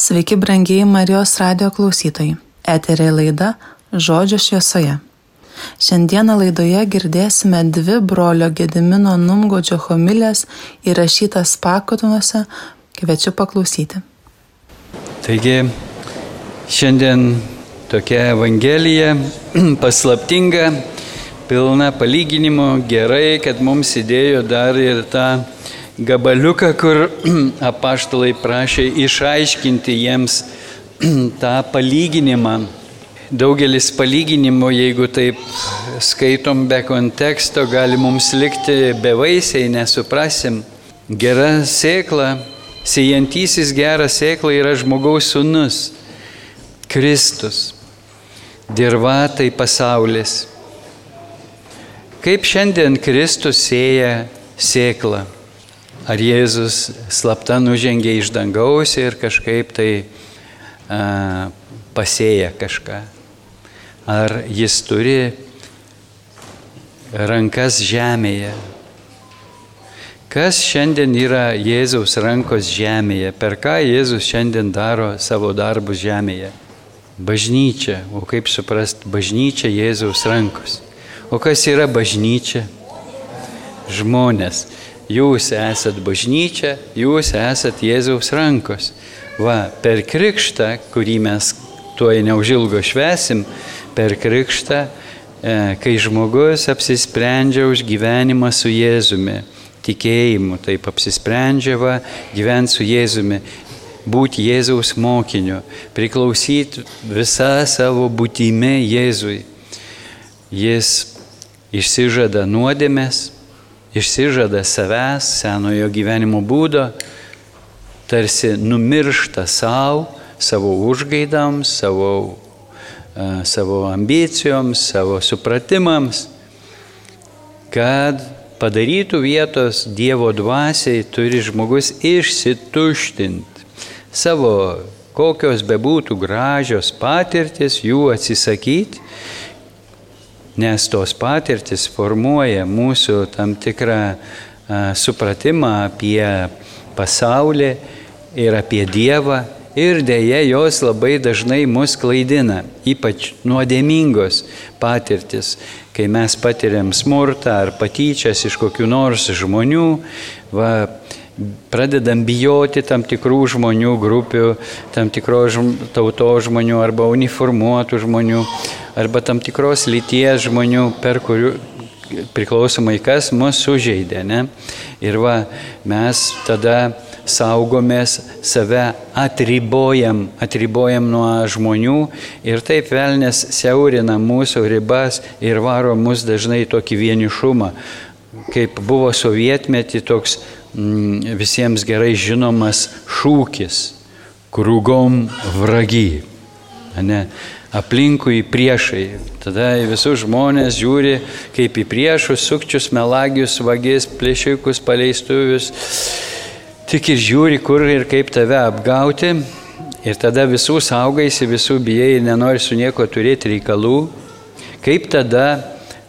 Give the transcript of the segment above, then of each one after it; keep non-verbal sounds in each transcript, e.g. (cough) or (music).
Sveiki, brangiai Marijos radio klausytojai. Eterė laida Žodžio šviesoje. Šiandieną laidoje girdėsime dvi brolio Gedimino Numgodžio homilės įrašytas pakotuose. Kviečiu paklausyti. Taigi, šiandien tokia Evangelija (clears throat) paslaptinga, pilna palyginimų. Gerai, kad mums įdėjo dar ir tą gabaliuką, kur (clears throat) apaštalai prašė išaiškinti jiems (clears throat) tą palyginimą. Daugelis palyginimų, jeigu taip skaitom be konteksto, gali mums likti bevaisiai, nesuprasim. Gera sėkla, sėjantysis gerą sėklą yra žmogaus sunus, Kristus. Dirva tai pasaulis. Kaip šiandien Kristus sėja sėklą? Ar Jėzus slapta nužengė iš dangaus ir kažkaip tai a, pasėja kažką? Ar jis turi rankas žemėje? Kas šiandien yra Jėzaus rankos žemėje? Per ką Jėzus šiandien daro savo darbus žemėje? Bažnyčia. O kaip suprast, bažnyčia Jėzaus rankos. O kas yra bažnyčia? Žmonės. Jūs esat bažnyčia, jūs esat Jėzaus rankos. Va, per krikštą, kurį mes tuoj neužilgo švesim, per krikštą, e, kai žmogus apsisprendžia už gyvenimą su Jėzumi, tikėjimu, taip apsisprendžia va, gyventi su Jėzumi, būti Jėzaus mokiniu, priklausyti visą savo būtime Jėzui. Jis išsižada nuodėmės, išsižada savęs, senojo gyvenimo būdo, tarsi numiršta savo, savo užgaidams, savo, uh, savo ambicijoms, savo supratimams, kad padarytų vietos Dievo dvasiai turi žmogus išsituštinti savo kokios bebūtų gražios patirtis, jų atsisakyti, nes tos patirtis formuoja mūsų tam tikrą supratimą apie pasaulį ir apie Dievą. Ir dėja jos labai dažnai mus klaidina, ypač nuodėmingos patirtis, kai mes patiriam smurtą ar patyčias iš kokių nors žmonių, va, pradedam bijoti tam tikrų žmonių grupių, tam tikros tautos žmonių arba uniformuotų žmonių, arba tam tikros lyties žmonių, per kurių priklausomai kas mus sužeidė. Ne? Ir va, mes tada saugomės, save atribojam, atribojam nuo žmonių ir taip velnės siaurina mūsų ribas ir varo mus dažnai tokį vienišumą. Kaip buvo sovietmetį toks mm, visiems gerai žinomas šūkis - krūgom vragi. Ne? Aplinkui priešai. Tada visus žmonės žiūri kaip į priešus, sukčius, melagius, vagis, plėšikus, paleistuvius. Tik ir žiūri, kur ir kaip tave apgauti. Ir tada visų saugaisi, visų bijai nenori su nieko turėti reikalų. Kaip tada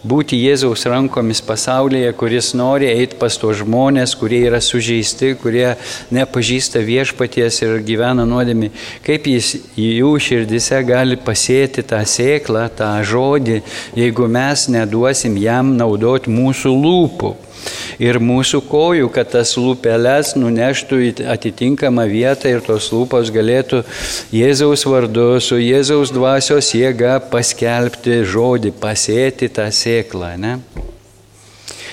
būti Jėzaus rankomis pasaulyje, kuris nori eiti pas tos žmonės, kurie yra sužeisti, kurie nepažįsta viešpaties ir gyvena nuodėmi, kaip jis jų širdise gali pasėti tą sėklą, tą žodį, jeigu mes neduosim jam naudoti mūsų lūpų ir mūsų kojų, kad tas lūpeles nuneštų į atitinkamą vietą ir tos lūpos galėtų Jėzaus vardu su Jėzaus dvasios jėga paskelbti žodį, pasėti tą sėklą. Ne?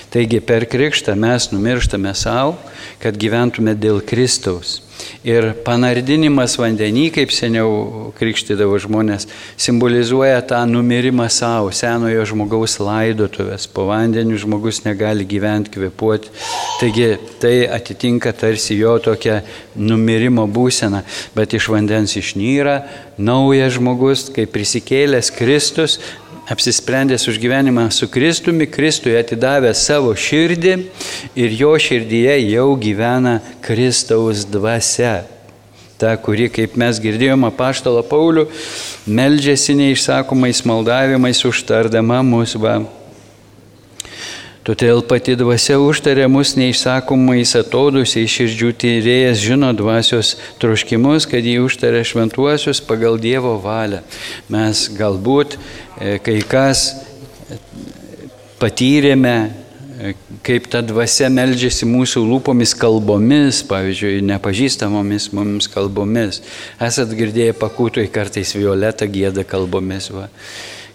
Taigi per krikštą mes numirštame savo, kad gyventume dėl Kristaus. Ir panardinimas vandenį, kaip seniau krikštydavo žmonės, simbolizuoja tą numirimą savo, senojo žmogaus laidotuvės. Po vandeniu žmogus negali gyventi, kvepuoti. Taigi tai atitinka tarsi jo tokia numirimo būsena, bet iš vandens išnyra naujas žmogus, kaip prisikėlęs Kristus, apsisprendęs už gyvenimą su Kristumi, Kristui atidavė savo širdį ir jo širdyje jau gyvena Kristaus dvasia. Ta, kuri, kaip mes girdėjome, paštalo Paulių, meldžiasi neišsakomais maldavimais užtardama mūsų. Va. Todėl pati dvasia užtarė mus neišsakomais atodusiai širdžių tyrėjas žino dvasios troškimus, kad jį užtarė šventuosius pagal Dievo valią. Mes galbūt kai kas patyrėme, e, kaip ta dvasia meldžiasi mūsų lūpomis kalbomis, pavyzdžiui, nepažįstamomis mums kalbomis. Esat girdėję pakūtoj kartais Violeta gėda kalbomis. Va.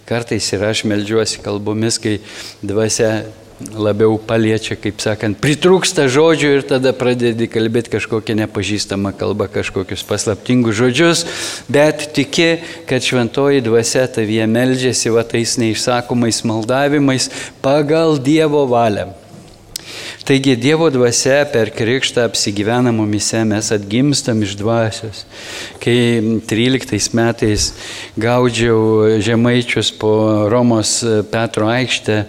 Kartais ir aš melžiuosi kalbomis, kai dvasia labiau paliečia, kaip sakant, pritrūksta žodžių ir tada pradedi kalbėti kažkokią nepažįstamą kalbą, kažkokius paslaptingus žodžius, bet tiki, kad šventoji dvasia tavyje meldžiasi va tais neišsakomais maldavimais pagal Dievo valią. Taigi Dievo dvasia per krikštą apsigyvena mumise, mes atgimstam iš dvasios. Kai 13 metais gaudžiau žemaičius po Romos Petro aikštę,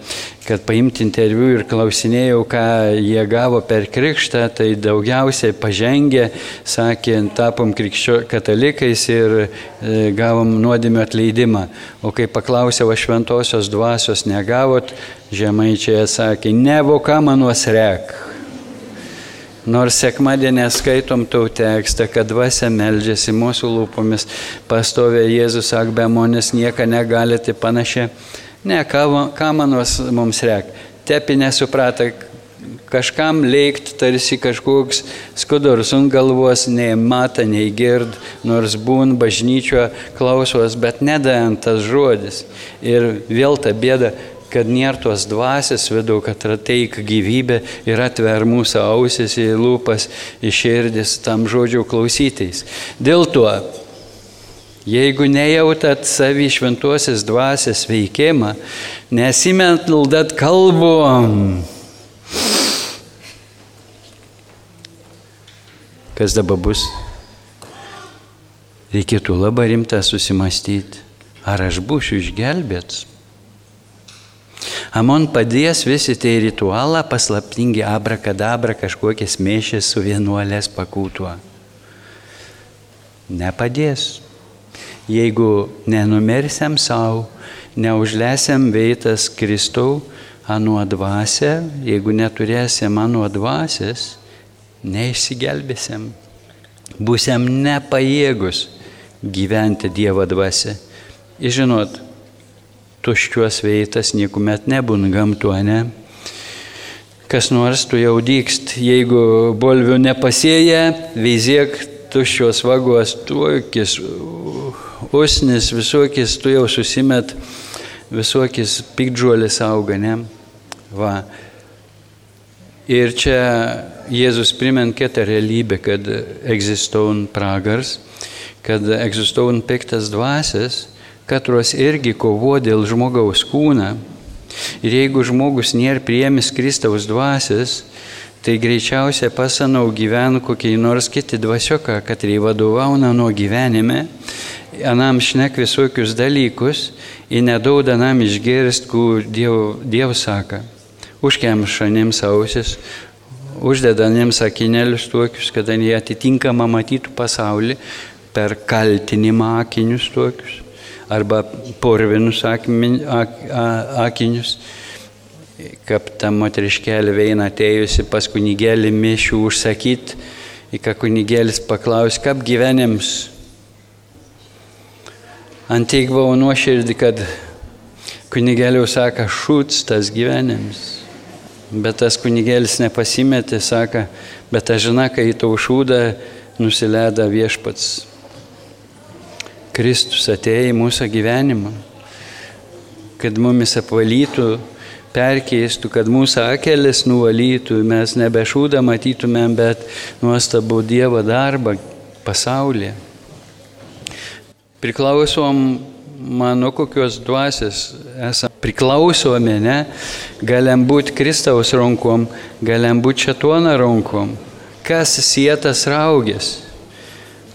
kad paimti interviu ir klausinėjau, ką jie gavo per krikštą, tai daugiausiai pažengė, sakė, tapom krikščio katalikais ir e, gavom nuodėmio atleidimą. O kai paklausiau, aš šventosios dvasios negavot, žemaičiai sakė, nevoka manuos rek. Nors sekmadienę skaitom tau tekstą, kad dvasia meldžiasi mūsų lūpomis, pastovė Jėzus, ak, be monės nieko negalite panašiai. Ne, ką, ką manos mums reikia. Tepi nesuprata, kažkam leikt tarsi kažkoks skudurus ant galvos, nei mata, nei gird, nors būn bažnyčio klausos, bet nedant tas žodis. Ir vėl ta bėda, kad nėra tos dvasės vidau, kad ateik gyvybė ir atver mūsų ausis į lūpas, į širdis tam žodžių klausytais. Dėl to Jeigu nejautat savį šventuosios dvasės veikimą, nesimetldat kalbom. Kas dabar bus? Reikėtų labai rimtą susimastyti, ar aš būsiu išgelbėts. Amon padės visi tai ritualą paslaptingi abrakadabra kažkokias mėšės su vienuolės pakūtuo. Nepadės jeigu nenumersiam savo, neužlesiam veitas Kristau anuo dvasę, jeigu neturėsim anuo dvasės, neišsigelbėsim. Būsim nepajėgus gyventi Dievo dvasę. Ir žinot, tuščios veitas niekuomet nebūn gamtuone. Kas nors tu jau dykst, jeigu bolvių nepasėja, veizėk tuščios vagos, tuokis usnis, visokis, tu jau susimet, visokis pikdžuolis auga, ne? Va. Ir čia Jėzus primint kitą realybę, kad egzistuoja pragars, kad egzistuoja piktas dvasias, katros irgi kovo dėl žmogaus kūną. Ir jeigu žmogus nėra priemis Kristaus dvasias, tai greičiausiai pasanau gyvenu kokiai nors kiti dvasioka, kad jį vadovauna nuo gyvenime anam šnek visokius dalykus ir nedauda nam išgirsti, kur Diev, Dievas sako. Užkemša jiems ausis, uždeda jiems akinėlius tokius, kad jie atitinkamą matytų pasaulį per kaltinimą akinius tokius arba porvinus akinius. Kaip ta moteriškelė veina atėjusi pas kunigėlį mišių užsakyti, į ką kunigėlis paklaus, kaip gyvenims Antik buvau nuoširdį, kad kunigėliau sako, šūts tas gyvenimas. Bet tas kunigėlis nepasimetė, sako, bet aš žinau, kai tau šūdą nusileida viešpats. Kristus atėjo į mūsų gyvenimą, kad mumis apvalytų, perkeistų, kad mūsų akelis nuvalytų, mes nebe šūdą matytumėm, bet nuostabų Dievo darbą pasaulyje priklausom mano kokios dvasės esame priklausomi, ne? Galim būti Kristaus rankom, galim būti šetono rankom. Kas sėtas raugės?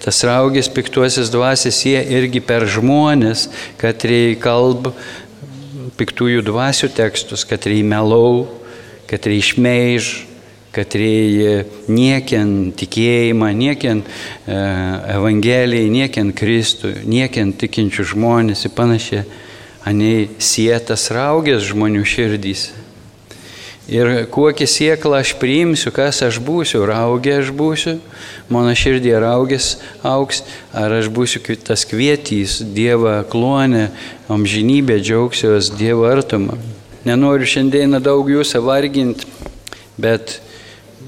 Tas raugės piktuosios dvasės jie irgi per žmonės, kad reikia kalb piktųjų dvasių tekstus, kad reikia melau, kad reikia šmeiž, kad reikia niekiant tikėjimą, niekiant e, Evangeliją, niekiant Kristų, niekiant tikinčių žmonės ir panašiai, anei sietas raugės žmonių širdys. Ir kokį sieklą aš priimsiu, kas aš būsiu, raugė aš būsiu, mano širdį raugės auks, ar aš būsiu tas kvietys, Dievą klonę, amžinybė džiaugsiuos Dievo artumą. Nenoriu šiandieną daug jūsų varginti, bet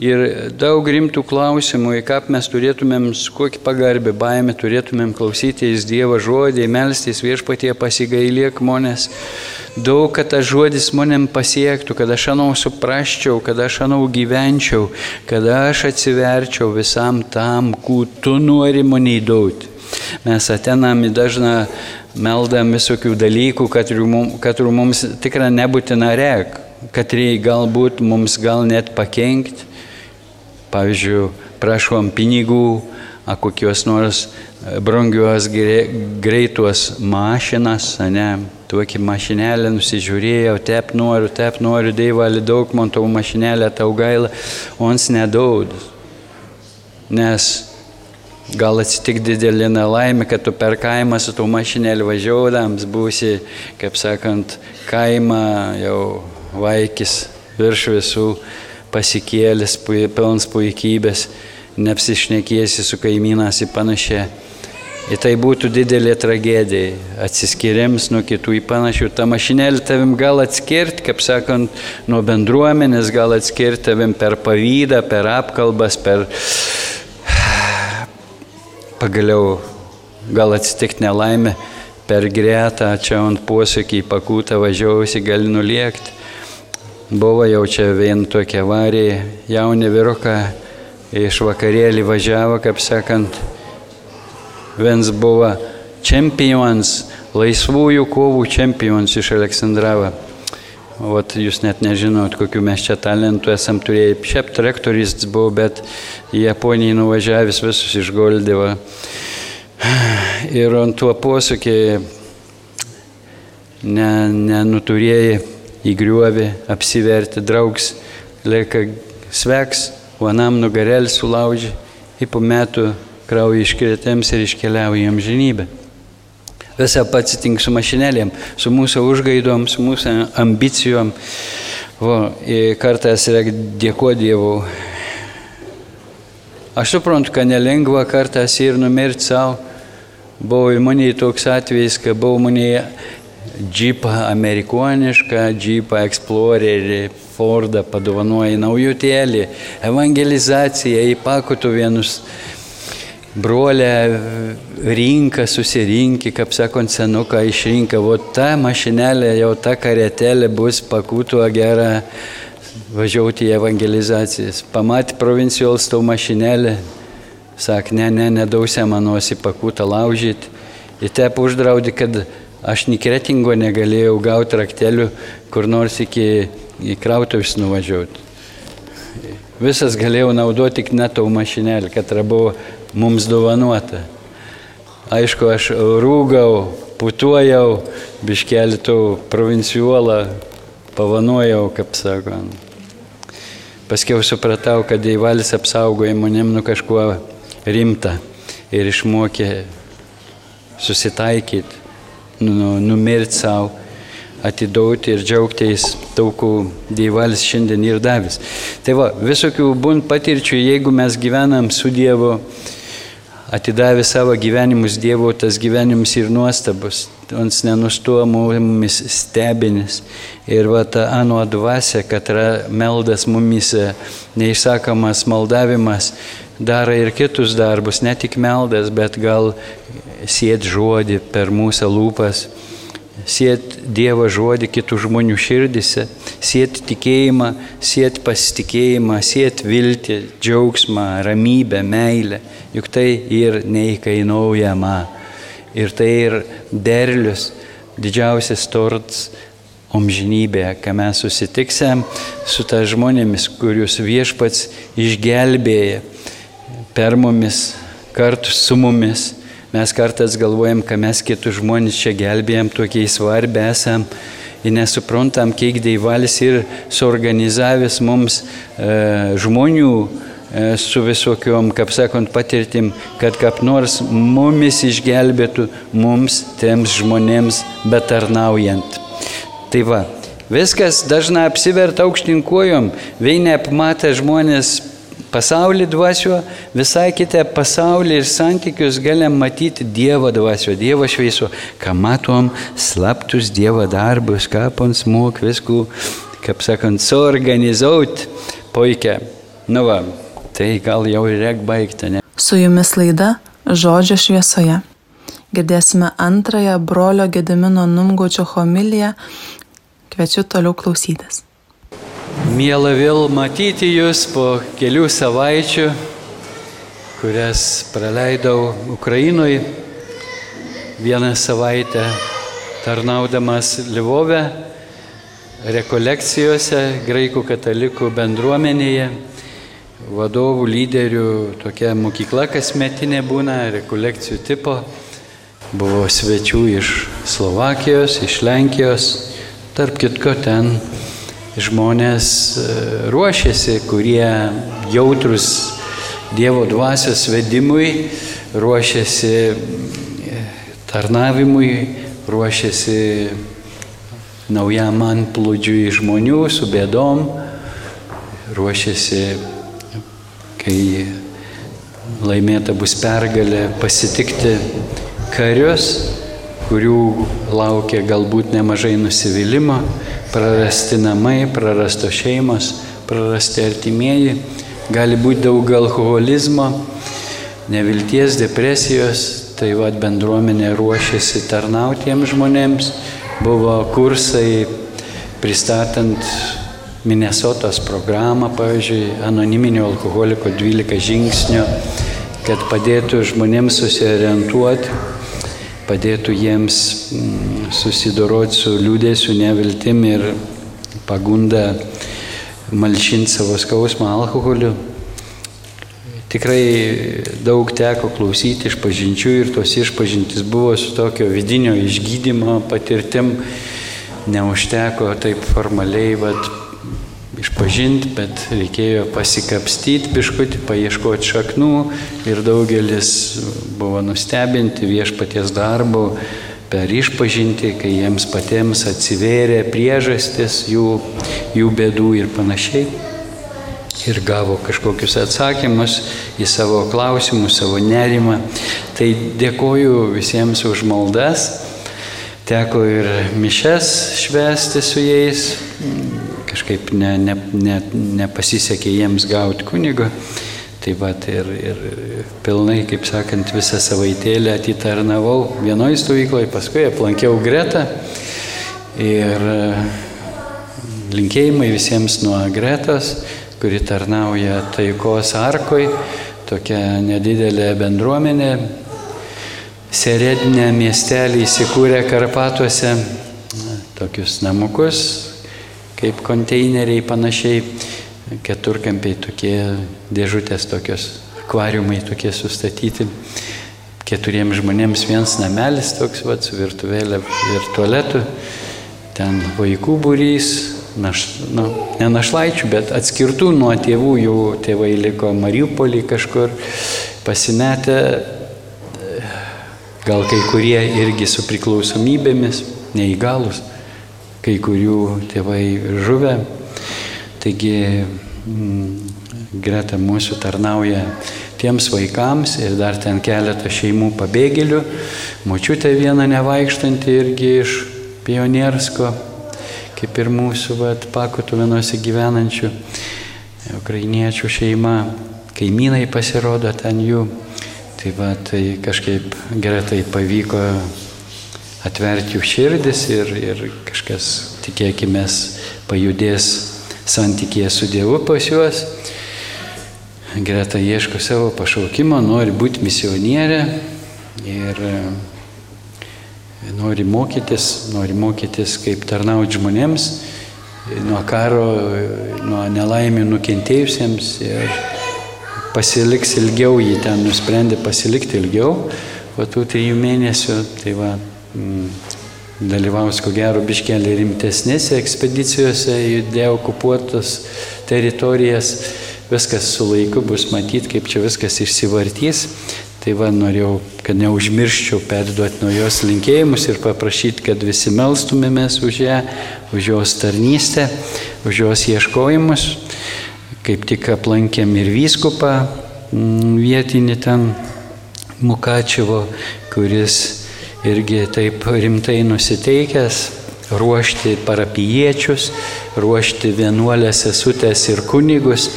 ir daug rimtų klausimų, į ką mes turėtumėm, kokį pagarbę, baimę turėtumėm klausytis Dievo žodį, melstis viešpatie pasigailėk monės daug, kad tas žodis manim pasiektų, kad aš anau suprasčiau, kad aš anau gyvenčiau, kad aš atsiverčiau visam tam, ku tu nori mane įdauti. Mes atenam į dažną meldam visokių dalykų, kad mums tikrai nebūtina rek, kad reikia galbūt mums gal net pakenkti. Pavyzdžiui, prašom pinigų, a kokios nors e, brangios greitos mašinas, ne, tokį mašinėlę nusižiūrėjau, tep noriu, tep noriu, Dievali daug man tavo mašinėlę tau gaila, ons nedaud. Nes gal atsitik didelį nelaimę, kad tu per kaimą su tavo mašinėlį važiuodams būsi, kaip sakant, kaimą jau vaikis virš visų pasikėlęs, pilns puikybės, neapsišnekėsi su kaimynas į panašiai. Ir tai būtų didelė tragedija, atsiskiriams nuo kitų į panašių. Ta mašinėlė tavim gal atskirti, kaip sakant, nuo bendruomenės, gal atskirti tavim per pavydą, per apkalbas, per (sighs) pagaliau gal atsitikti nelaimę, per gretą, čia ant posūkį pakūtą važiuojusi, gali nuliekti. Buvo jau čia vien tokia avarija, jauni vyruką iš vakarėlį važiavo, kaip sakant, Vienas buvo čempions, laisvųjų kovų čempions iš Aleksandravą. Vat jūs net nežinot, kokiu mes čia talentų esam turėję. Šiaip traktoris buvo, bet į Japoniją nuvažiavęs visus išgoldėvo. (sighs) Ir ant tuo posūkį nenuturėjai ne įgriuovė, apsiverti, draugs, lėka sveks, vanam nugarelį sulaužė, į po metų kraują iškretėms ir iškeliauja į amžinybę. Visą pats atink su mašinėlėm, su mūsų užgaidom, su mūsų ambicijom. O, kartais reikia dėkoti Dievui. Aš suprantu, kad nelengva kartais ir numirti savo. Buvo ir mane toks atvejis, kad buvo mane džipą amerikonišką, džipą Explorerį, Fordą padovanoja naujutėlį, evangelizaciją, įpakotų vienus brolė rinka susirinkė, kaip sakant, senuką išrinka, o ta mašinėlė, jau ta karetėlė bus pakūtų gerą važiuoti į evangelizacijas. Pamatė provincijols tau mašinėlę, sak, ne, ne, nedausia manos į pakūtą laužyti. Ir tep uždraudė, kad aš ni kretingo negalėjau gauti raktelių, kur nors iki įkrautus nuvažiuoti. Visas galėjau naudoti tik netau mašinėlį, kad buvo mums dovanota. Aišku, aš rūgau, putuojau, biškelį tų provincijuolą, pavanojau, kaip sakant. Paskiau supratau, kad Dievalis apsaugoja manim nuo kažkuo rimta ir išmokė susitaikyti, nu, numirti savo, atiduoti ir džiaugtis daugų Dievalis šiandien ir davęs. Tai va, visokių būn patirčių, jeigu mes gyvenam su Dievu, atidavė savo gyvenimus Dievo, tas gyvenimas ir nuostabus, ons nenustoja mumis stebinis. Ir va ta anu dvasia, kad yra meldas mumis neišsakomas maldavimas, daro ir kitus darbus, ne tik meldas, bet gal sėt žodį per mūsų lūpas sėt Dievo žodį kitų žmonių širdise, sėt tikėjimą, sėt pasitikėjimą, sėt viltį, džiaugsmą, ramybę, meilę. Juk tai ir neįkainuojama. Ir tai ir derlius, didžiausias torts omžinybėje, kai mes susitiksem su ta žmonėmis, kuriuos viešpats išgelbėja per mumis, kartu su mumis Mes kartais galvojam, kad mes kitus žmonės čia gelbėjom, tokiai svarbi esam ir nesuprantam, kiek Dievalis ir suorganizavęs mums e, žmonių e, su visokiom, kaip sakant, patirtim, kad kaip nors mumis išgelbėtų mums, tiems žmonėms betarnaujant. Tai va, Viskas dažnai apsiverta aukštinkojom, veinė apmatę žmonės pasaulį dvasio, visai kitą pasaulį ir santykius galim matyti Dievo dvasio, Dievo švieso, ką matom, slaptus Dievo darbus, ką pons mok viskų, kaip sakant, suorganizuoti puikia. Nu va, tai gal jau ir reik baigti, ne? Su jumis laida Žodžio šviesoje. Girdėsime antrąją brolio Gedimino Numgaučio homiliją. Kviečiu toliau klausytis. Mėla vėl matyti Jūs po kelių savaičių, kurias praleidau Ukrainoje. Vieną savaitę tarnaudamas Livove, rekolekcijose graikų katalikų bendruomenėje vadovų, lyderių tokia mokykla kasmetinė būna, rekolekcijų tipo. Buvo svečių iš Slovakijos, iš Lenkijos, tarp kitko ten žmonės e, ruošiasi, kurie jautrus Dievo dvasios vedimui, ruošiasi e, tarnavimui, ruošiasi naujam man plūdžiui žmonių su bėdom, ruošiasi kai laimėta bus pergalė pasitikti karius, kurių laukia galbūt nemažai nusivylimą, prarasti namai, prarastos šeimos, prarasti artimieji, gali būti daug alkoholizmo, nevilties, depresijos, tai vad bendruomenė ruošiasi tarnautiems žmonėms, buvo kursai pristatant Minnesotos programą, pavyzdžiui, anoniminio alkoholiko 12 žingsnių, kad padėtų žmonėms susiorientuoti, padėtų jiems mm, susidoroti su liūdėsiu, neviltim ir pagunda malšinti savo skausmą alkoholiu. Tikrai daug teko klausyti iš pažinčių ir tos išpažintis buvo su tokio vidinio išgydymo patirtim. Neužteko taip formaliai, bet išpažinti, bet reikėjo pasikapstyti biškutį, paieškoti šaknų ir daugelis buvo nustebinti viešpaties darbu per išpažinti, kai jiems patiems atsivėrė priežastis jų, jų bėdų ir panašiai. Ir gavo kažkokius atsakymus į savo klausimus, savo nerimą. Tai dėkoju visiems už maldas. Teko ir mišes švesti su jais, kažkaip ne, ne, ne, nepasisekė jiems gauti kunigo. Tai va, ir, ir pilnai, kaip sakant, visą savaitėlę atitarnavau vienoje stovykloje, paskui aplankiau Gretą. Ir e, linkėjimai visiems nuo Gretos, kuri tarnauja taikos arkoj, tokia nedidelė bendruomenė, Seredinė miestelį įsikūrė Karpatuose, tokius namukus, kaip konteineriai panašiai, keturkampiai tokie dėžutės tokios, akvariumai tokie sustatyti. Keturiems žmonėms vienas namelis toks, va, su virtuvėlė ir tualetu. Ten vaikų būrys, naš, nu, ne našlaičių, bet atskirtų nuo tėvų, jų tėvai liko Mariupolį kažkur pasimetę, gal kai kurie irgi su priklausomybėmis, neįgalus kai kurių tėvai žuvę. Taigi mm, greta mūsų tarnauja tiems vaikams ir dar ten keletą šeimų pabėgėlių. Močiutė viena nevaikštanti irgi iš pioniersko, kaip ir mūsų vat, pakutų vienose gyvenančių ukrainiečių šeima. Kaimynai pasirodo ten jų. Tai va, tai kažkaip gretai pavyko atverti jų širdis ir, ir kažkas, tikėkime, pajudės santykėje su Dievu pas juos. Greta ieško savo pašaukimo, nori būti misionierė ir nori mokytis, nori mokytis, kaip tarnauti žmonėms, nuo karo, nuo nelaimių nukentėjusiems ir pasiliks ilgiau, jį ten nusprendė pasilikti ilgiau, po tų trijų mėnesių, tai va. Dalyvaus ko gero biškelį rimtesnėse ekspedicijose į deokupuotas teritorijas. Viskas su laiku bus matyti, kaip čia viskas išsivartys. Tai va, norėjau, kad neužmirščiau perduoti nuo jos linkėjimus ir paprašyti, kad visi melstumėmės už ją, už jos tarnystę, už jos ieškojimus. Kaip tik aplankėm ir vyskupą mm, vietinį ten Mukačevo, kuris irgi taip rimtai nusiteikęs ruošti parapiečius, ruošti vienuolės sesutės ir kunigus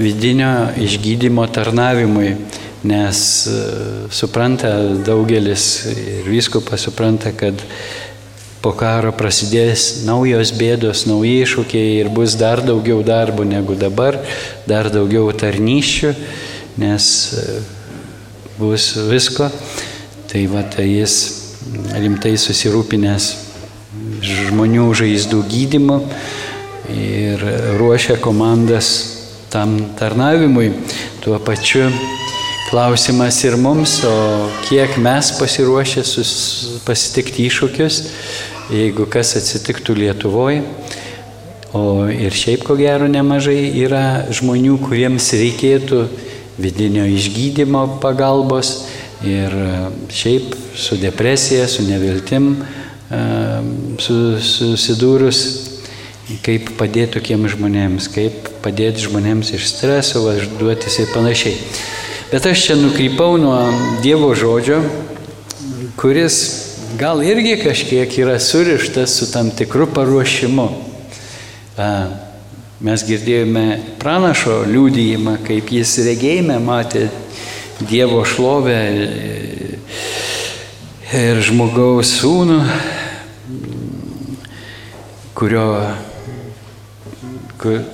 vidinio išgydymo tarnavimui nes e, supranta daugelis ir viskupas supranta, kad po karo prasidės naujos bėdos, nauji iššūkiai ir bus dar daugiau darbų negu dabar, dar daugiau tarnyščių, nes e, bus visko. Tai va, tai jis rimtai susirūpinęs žmonių žaizdų gydimu ir ruošia komandas tam tarnavimui. Tuo pačiu klausimas ir mums, o kiek mes pasiruošę pasitikti iššūkius, jeigu kas atsitiktų Lietuvoje. O ir šiaip ko gero nemažai yra žmonių, kuriems reikėtų vidinio išgydymo pagalbos ir šiaip su depresija, su neviltim susidūrus, kaip padėti tokiems žmonėms, kaip padėti žmonėms iš streso, važduotis ir panašiai. Bet aš čia nukrypau nuo Dievo žodžio, kuris gal irgi kažkiek yra surištas su tam tikru paruošimu. Mes girdėjome pranašo liūdėjimą, kaip jis regėjime matė Dievo šlovę ir žmogaus sūnų, kurio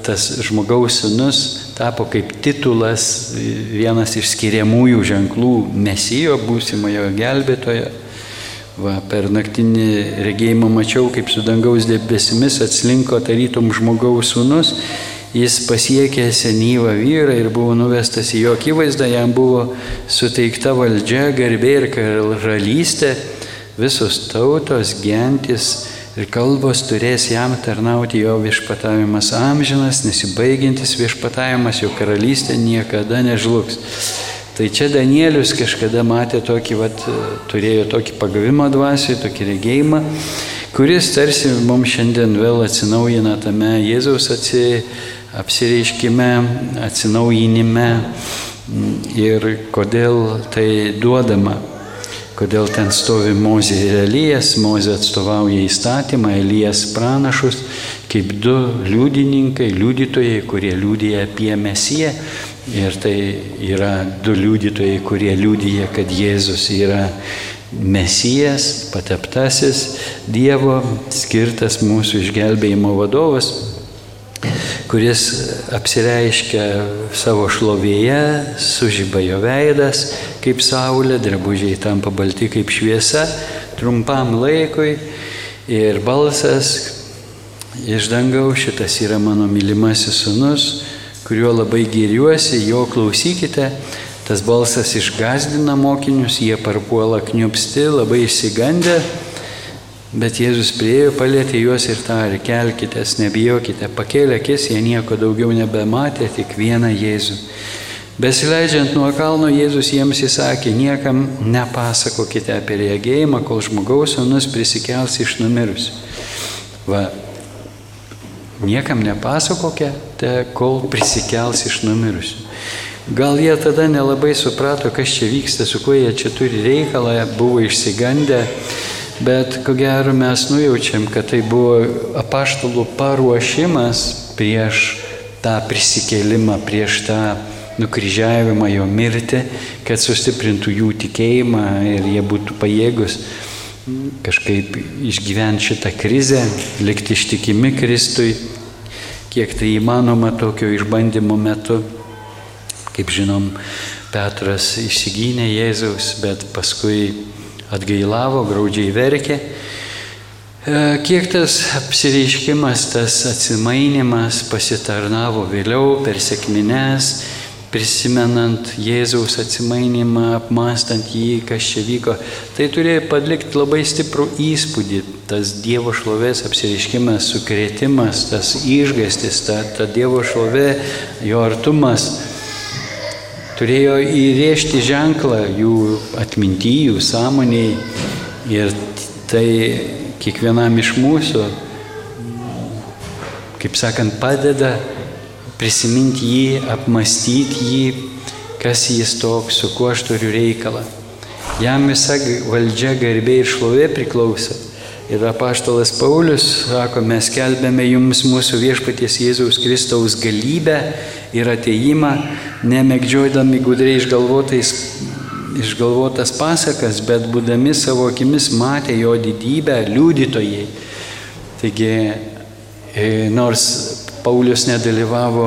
tas žmogaus sūnus tapo kaip titulas, vienas iš skiriamųjų ženklų mesijo, būsimojo gelbėtojo. Va, per naktinį regėjimą mačiau, kaip su dangaus debesimis atslinko tarytum žmogaus sūnus, jis pasiekė senyvą vyrą ir buvo nuvestas į jo akivaizdą, jam buvo suteikta valdžia, garbė ir karalystė, visos tautos, gentis, ir kalbos turės jam tarnauti jo viešpatavimas amžinas, nesibaigiantis viešpatavimas, jo karalystė niekada nežlugs. Tai čia Danielius kažkada matė tokį, vat, turėjo tokį pagavimą dvasiui, tokį regėjimą, kuris tarsi mums šiandien vėl atsinaujina tame Jėzaus atsi, apsireiškime, atsinaujinime ir kodėl tai duodama. Kodėl ten stovi Mozė ir Elijas, Mozė atstovauja įstatymą, Elijas pranašus, kaip du liudininkai, liudytojai, kurie liūdėja apie Mesiją. Ir tai yra du liudytojai, kurie liūdėja, kad Jėzus yra Mesijas, pateptasis Dievo, skirtas mūsų išgelbėjimo vadovas, kuris apsireiškia savo šlovėje, sužyba jo veidas, kaip saulė, drabužiai tampa balti kaip šviesa, trumpam laikui ir balsas iš dangaus, šitas yra mano mylimasis sunus, kuriuo labai gėriuosi, jo klausykite. Tas balsas išgazdina mokinius, jie parpuola kniupsti, labai išsigandę, bet Jėzus priejo, palėtė juos ir tarė, kelkitės, nebijokite, pakėlė akis, jie nieko daugiau nebematė, tik vieną Jėzų. Besileidžiant nuo kalno Jėzus jiems įsakė, niekam nepasakokite apie regėjimą, kol žmogaus sūnus prisikels iš numirusių. Va, niekam nepasakokite, kol prisikels iš numirusių. Gal jie tada nelabai suprato, kas čia vyksta, su kuo jie čia turi reikalą, buvo išsigandę, bet ko gero mes nujaučiam, kad tai buvo apaštalų paruošimas prieš tą prisikėlimą, prieš tą nukryžiavimą, jo mirtį, kad sustiprintų jų tikėjimą ir jie būtų pajėgus kažkaip išgyventi šitą krizę, likti ištikimi Kristui, kiek tai įmanoma tokio išbandymo metu. Kaip žinom, Petras įsigynė Jėzaus, bet paskui atgailavo, graudžiai verkė. E, kiek tas apsireiškimas, tas atsimainimas pasitarnavo vėliau per sėkmines, prisimenant Jėzaus atsimainimą, apmastant jį, kas čia vyko, tai turėjo padlikti labai stiprų įspūdį. Tas Dievo šlovės apsiriškimas, sukrėtimas, tas išgastis, ta, ta Dievo šlovė, jo artumas. Turėjo įrėžti ženklą jų atminty, jų sąmoniai ir tai kiekvienam iš mūsų, kaip sakant, padeda prisiminti jį, apmastyti jį, kas jis toks, su kuo aš turiu reikalą. Jam visa valdžia, garbė ir šlovė priklauso. Ir apaštalas Paulius sako, mes kelbėme jums mūsų viešpaties Jėzaus Kristaus galybę ir ateimą, nemėgdžiodami gudriai išgalvotas pasakas, bet būdami savo akimis matė jo didybę, liudytojai. Taigi, e, nors Paulius nedalyvavo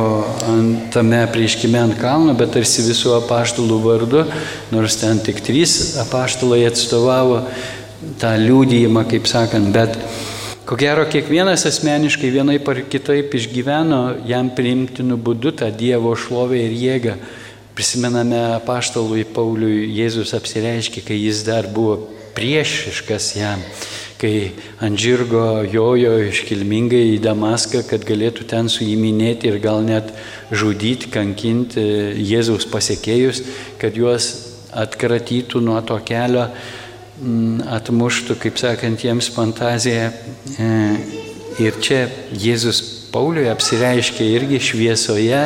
ant tame prieškime ant kalno, bet tarsi visų apaštalų vardu, nors ten tik trys apaštalai atstovavo tą liūdėjimą, kaip sakant, bet ko gero kiekvienas asmeniškai vienaip ar kitaip išgyveno jam priimtinu būdu tą Dievo šlovę ir jėgą. Prisimename apaštalui Pauliui Jėzus apsireiškė, kai jis dar buvo priešiškas jam, kai ant žirgo jojo iškilmingai į Damaską, kad galėtų ten suiminėti ir gal net žudyti, kankinti Jėzaus pasiekėjus, kad juos atkratytų nuo to kelio atmuštų, kaip sakant, jiems fantaziją. E, ir čia Jėzus Pauliui apsireiškė irgi šviesoje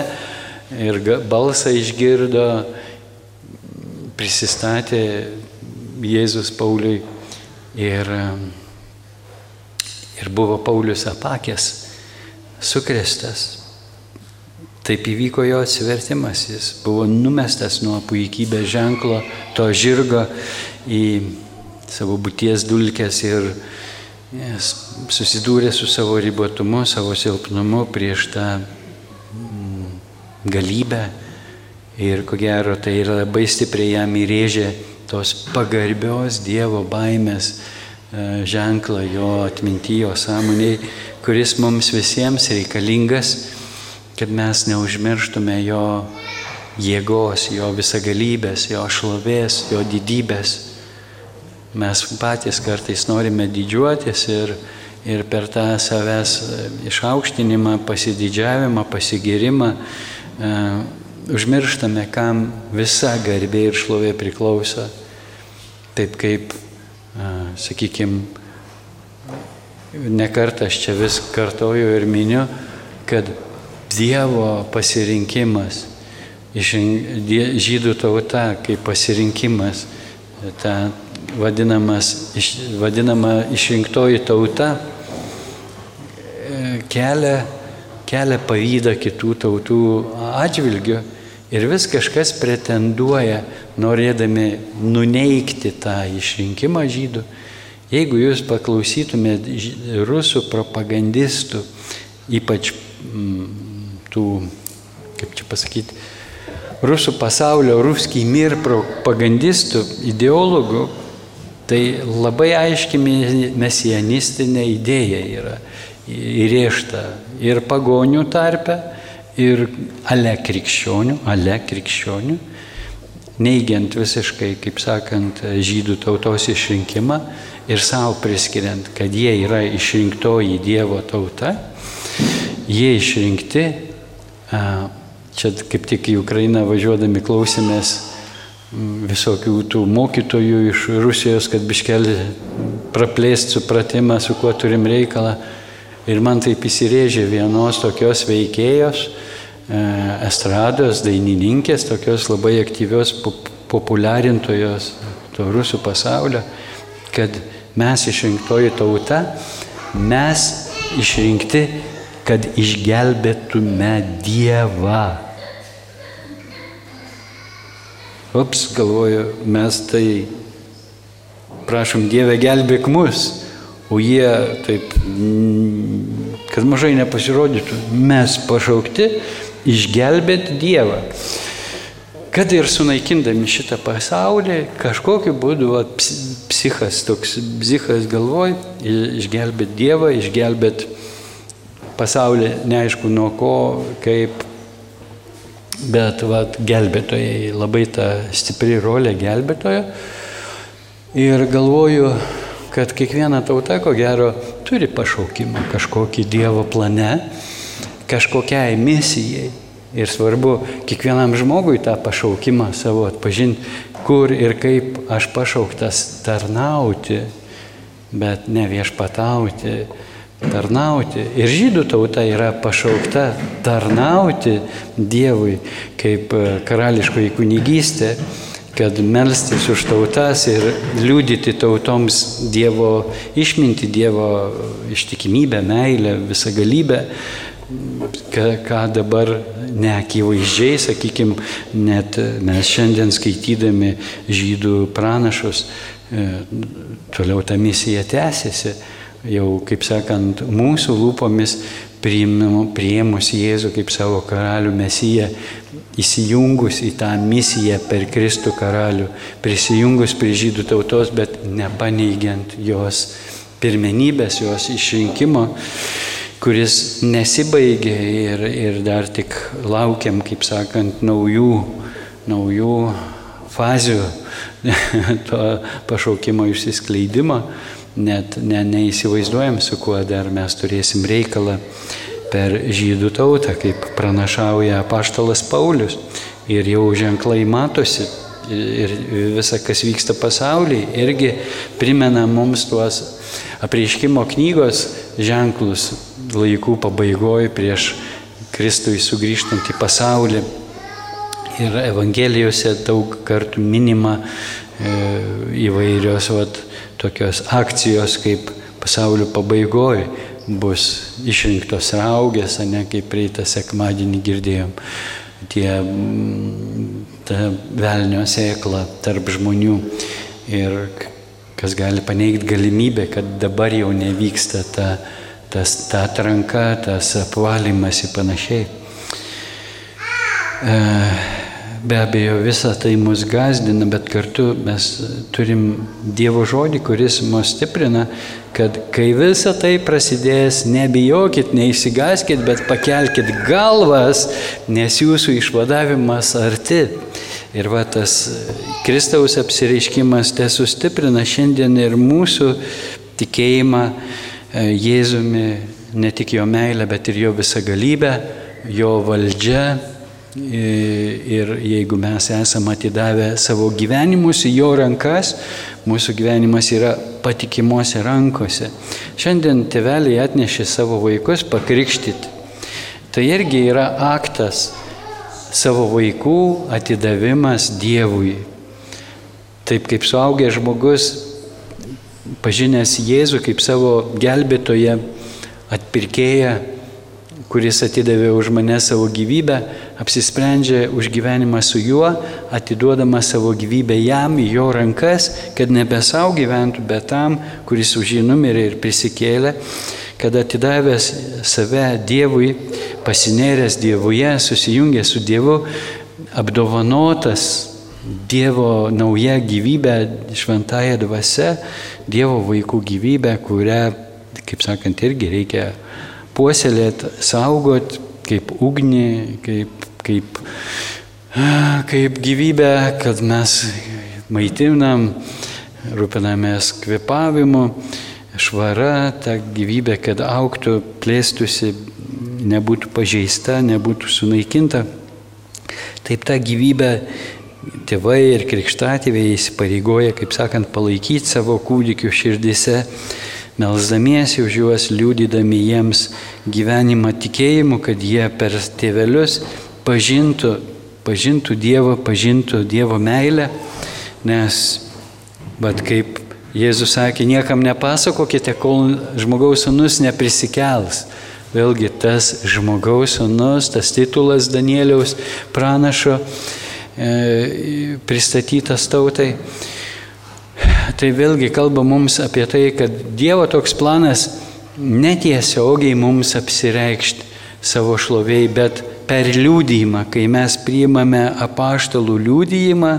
ir balsą išgirdo, prisistatė Jėzus Pauliui ir, ir buvo Paulius apakęs, sukrestas. Taip įvyko jo atsivertimas, jis buvo numestas nuo puikybės ženklo, to žirgo į savo būties dulkės ir susidūrė su savo ribotumu, savo silpnumu prieš tą mm, galybę. Ir ko gero, tai yra labai stipriai jam įrėžė tos pagarbios Dievo baimės e, ženklą jo atminty, jo sąmoniai, kuris mums visiems reikalingas, kad mes neužmirštume jo jėgos, jo visagalybės, jo šlovės, jo didybės. Mes patys kartais norime didžiuotis ir, ir per tą savęs e, išaukštinimą, pasididžiavimą, pasigirimą e, užmirštame, kam visa garbė ir šlovė priklauso. Taip kaip, e, sakykime, nekartą aš čia vis kartoju ir miniu, kad Dievo pasirinkimas, žydų tauta kaip pasirinkimas, ta vadinamas, vadinama išrinktoji tauta e, kelia, kelia pavydą kitų tautų atžvilgių ir vis kažkas pretenduoja, norėdami nuneikti tą išrinkimą žydų. Jeigu jūs paklausytumėt rusų propagandistų, ypač m, tų, kaip čia pasakyti, rusų pasaulio, ruskiai mir propagandistų, ideologų, Tai labai aiški mesianistinė idėja yra įrėžta ir pagonių tarpe, ir ale krikščionių, ale krikščionių, neigiant visiškai, kaip sakant, žydų tautos išrinkimą ir savo priskiriant, kad jie yra išrinktoji Dievo tauta, jie išrinkti, čia kaip tik į Ukrainą važiuodami klausėmės visokių tų mokytojų iš Rusijos, kad biškelį praplėst supratimą, su kuo turim reikalą. Ir man taip įsirėžė vienos tokios veikėjos, e, estrados, dainininkės, tokios labai aktyvios populiarintojos to rusų pasaulio, kad mes išrinktoji tauta, mes išrinkti, kad išgelbėtume Dievą. Ups, galvoju, mes tai prašom Dievę gelbėk mus, o jie taip, kad mažai nepasirodytų, mes pašaukti išgelbėti Dievą. Kad ir sunaikindami šitą pasaulį, kažkokiu būdu va, psichas, toks psichas galvoj, išgelbėti Dievą, išgelbėti pasaulį, neaišku nuo ko, kaip bet vat, gelbėtojai, labai ta stipri rolė gelbėtojo. Ir galvoju, kad kiekviena tauta, ko gero, turi pašaukimą kažkokį Dievo plane, kažkokiai misijai. Ir svarbu kiekvienam žmogui tą pašaukimą savo atpažinti, kur ir kaip aš pašauktas tarnauti, bet ne viešpatauti, tarnauti. Ir žydų tauta yra pašaukta tarnauti Dievui kaip karališkoji kunigystė kad melstis už tautas ir liūdyti tautoms Dievo išminti, Dievo ištikimybę, meilę, visagalybę, ką dabar neakivaizdžiai, sakykime, net mes šiandien skaitydami žydų pranašus, e, toliau ta misija tęsiasi. Jau, kaip sakant, mūsų lūpomis priėmus Jėzų kaip savo karalių mesiją, įsijungus į tą misiją per Kristų karalių, prisijungus prie žydų tautos, bet nepaneigiant jos pirmenybės, jos išrinkimo, kuris nesibaigė ir, ir dar tik laukiam, kaip sakant, naujų, naujų fazių (laughs) to pašaukimo išsiskleidimo net ne, neįsivaizduojam, su kuo dar mes turėsim reikalą per žydų tautą, kaip pranašauja paštalas Paulius. Ir jau ženklai matosi ir visa, kas vyksta pasaulyje, irgi primena mums tuos apreiškimo knygos ženklus laikų pabaigoje prieš Kristui sugrįžtant į pasaulį. Ir Evangelijose daug kartų minima e, įvairios vat, tokios akcijos kaip pasaulio pabaigoje bus išrinktos raugės, ne kaip praeitą sekmadienį girdėjom, tie ta velnio sėkla tarp žmonių ir kas gali paneigti galimybę, kad dabar jau nevyksta ta, tas, ta atranka, tas apvalymas ir panašiai. E, Be abejo, visa tai mus gazdina, bet kartu mes turim Dievo žodį, kuris mus stiprina, kad kai visa tai prasidės, nebijokit, neįsigaskit, bet pakelkit galvas, nes jūsų išvadavimas arti. Ir va tas Kristaus apsireiškimas te sustiprina šiandien ir mūsų tikėjimą e, Jėzumi, ne tik jo meilę, bet ir jo visą galybę, jo valdžią Ir jeigu mes esame atidavę savo gyvenimus į jo rankas, mūsų gyvenimas yra patikimuose rankose. Šiandien tėveliai atnešė savo vaikus pakrikštyti. Tai irgi yra aktas savo vaikų atidavimas Dievui. Taip kaip suaugęs žmogus, pažinęs Jėzų kaip savo gelbėtoje, atpirkėją, kuris atidavė už mane savo gyvybę, apsisprendžia už gyvenimą su juo, atiduodama savo gyvybę jam į jo rankas, kad nebe savo gyventų, bet tam, kuris už jį numirė ir prisikėlė, kad atidavęs save Dievui, pasinėręs Dievuje, susijungęs su Dievu, apdovanotas Dievo nauja gyvybė, šventąją dvasę, Dievo vaikų gyvybę, kurią, kaip sakant, irgi reikia puoselėt, saugot kaip ugnį, kaip, kaip, kaip gyvybę, kad mes maitinam, rūpinamės kvepavimu, švara, ta gyvybė, kad auktų, plėstųsi, nebūtų pažeista, nebūtų sunaikinta. Taip ta gyvybė tėvai ir krikštatėviai įsipareigoja, kaip sakant, palaikyti savo kūdikių širdise melzdamiesi už juos, liūdydami jiems gyvenimą tikėjimu, kad jie per tėvelius pažintų, pažintų Dievą, pažintų Dievo meilę, nes, bet kaip Jėzus sakė, niekam nepasakokite, kol žmogaus sunus neprisikels. Vėlgi tas žmogaus sunus, tas titulas Danieliaus pranašo e, pristatytas tautai tai vėlgi kalba mums apie tai, kad Dievo toks planas netiesiogiai mums apsireikšti savo šloviai, bet per liūdėjimą, kai mes priimame apaštalų liūdėjimą,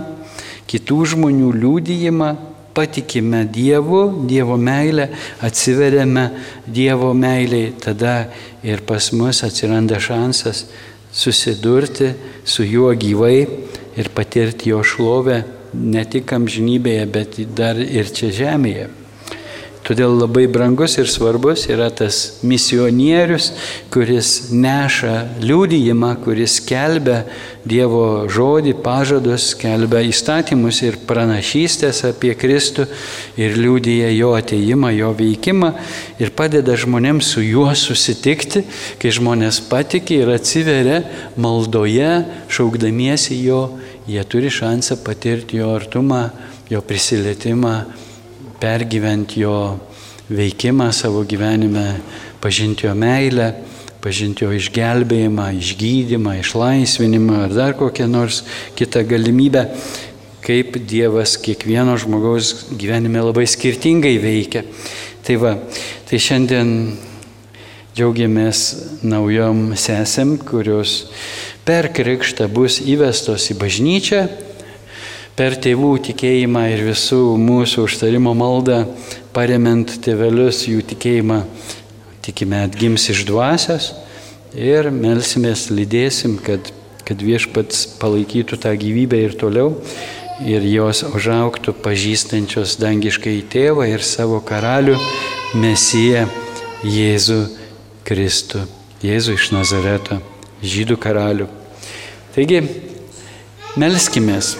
kitų žmonių liūdėjimą, patikime Dievu, Dievo meilę, atsiveriame Dievo meiliai, tada ir pas mus atsiranda šansas susidurti su juo gyvai ir patirti jo šlovę ne tik amžinybėje, bet dar ir čia žemėje. Todėl labai brangus ir svarbus yra tas misionierius, kuris neša liūdėjimą, kuris kelbia Dievo žodį, pažadus, kelbia įstatymus ir pranašystės apie Kristų ir liūdėja jo ateimą, jo veikimą ir padeda žmonėms su juo susitikti, kai žmonės patikė ir atsiveria maldoje, šaukdamiesi jo, jie turi šansą patirti jo artumą, jo prisilietimą, pergyventi jo veikimą savo gyvenime, pažinti jo meilę pažinti jo išgelbėjimą, išgydymą, išlaisvinimą ar dar kokią nors kitą galimybę, kaip Dievas kiekvieno žmogaus gyvenime labai skirtingai veikia. Tai va, tai šiandien džiaugiamės naujom sesėm, kurios per krikštą bus įvestos į bažnyčią, per tėvų tikėjimą ir visų mūsų užtarimo maldą, paremiant tėvelius jų tikėjimą tikime atgims iš dvasios ir melsimės, lydėsim, kad, kad viešpats palaikytų tą gyvybę ir toliau ir jos užauktų pažįstančios dangiškai tėvą ir savo karalių Mesiją Jėzų Kristų, Jėzų iš Nazareto, žydų karalių. Taigi, melskimės.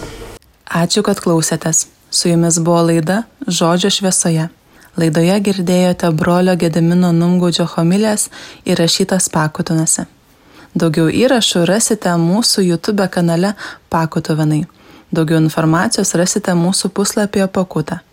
Ačiū, kad klausėtės. Su jumis buvo laida Žodžio šviesoje. Laidoje girdėjote brolio Gedemino Numgaudžio homilės įrašytas pakutonose. Daugiau įrašų rasite mūsų YouTube kanale Pakutovenai. Daugiau informacijos rasite mūsų puslapyje Pakuta.